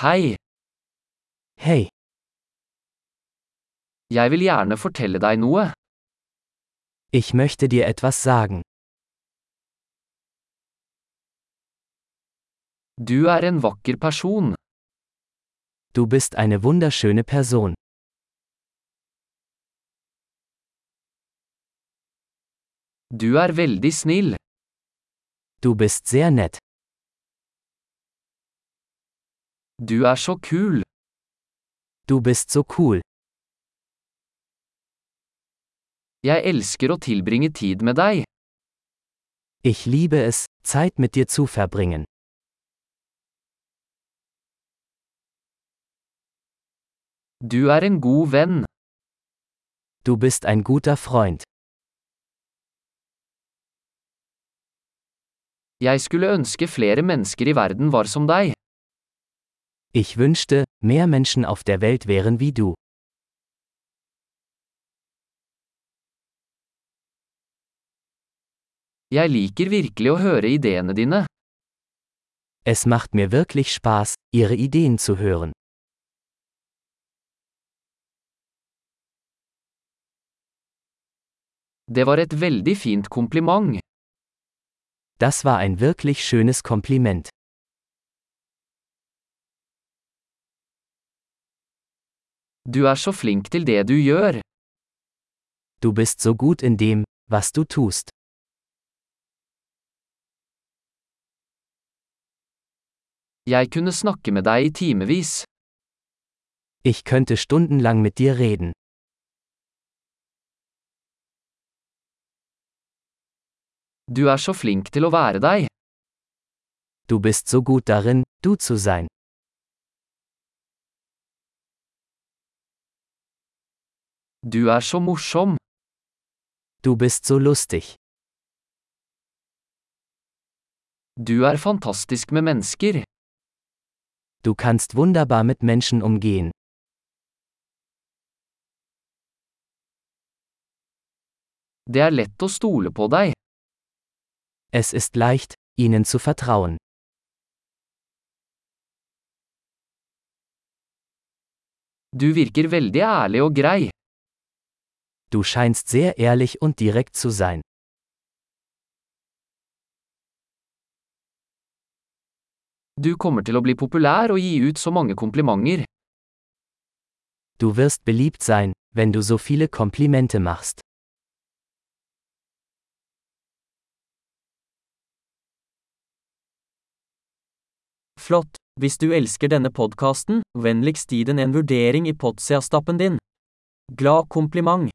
Hei, Hey, jeg vil gjerne fortelle deg noe. ich möchte dir etwas sagen. Du er en vakker person. Du bist eine wunderschöne Person. Du er veldig snill. Du bist sehr nett. Du er så kul. Du bist so cool. Jeg elsker å tilbringe tid med deg. Ich liebe es, Zeit mit dir zu verbringen. Du er en god venn. Du bist ein guter Freund. Jeg skulle ønske flere mennesker i verden var som deg. Ich wünschte, mehr Menschen auf der Welt wären wie du. Jeg liker virkelig å høre ideene dine. Es macht mir wirklich Spaß, ihre Ideen zu hören. Det var et veldig fint kompliment. Das war ein wirklich schönes Kompliment. Du er så flink til det du gjør. Du bist so gut in dem, was du tust. Jeg kunne snakke med deg i timevis. Ich könnte stundenlang mit dir reden. Du er så flink til å være deg. Du bist so gut darin, du zu sein. Du er så morsom. Du bist so lustig. Du er fantastisk med mennesker. Du kannst wunderbar mit Menschen umgehen. Det er lett å stole på deg. Es ist leicht, ihnen zu vertrauen. Du virker veldig ærlig og grei. Du scheinst sehr ehrlich und direkt zu sein. Du kommer til å bli populær og gi ut så mange komplimenter. Du wirst beliebt sein, wenn du so viele Komplimente machst. Flott! Hvis du elsker denne podkasten, vennligst gi den en vurdering i Potsia-stappen din. Glad kompliment!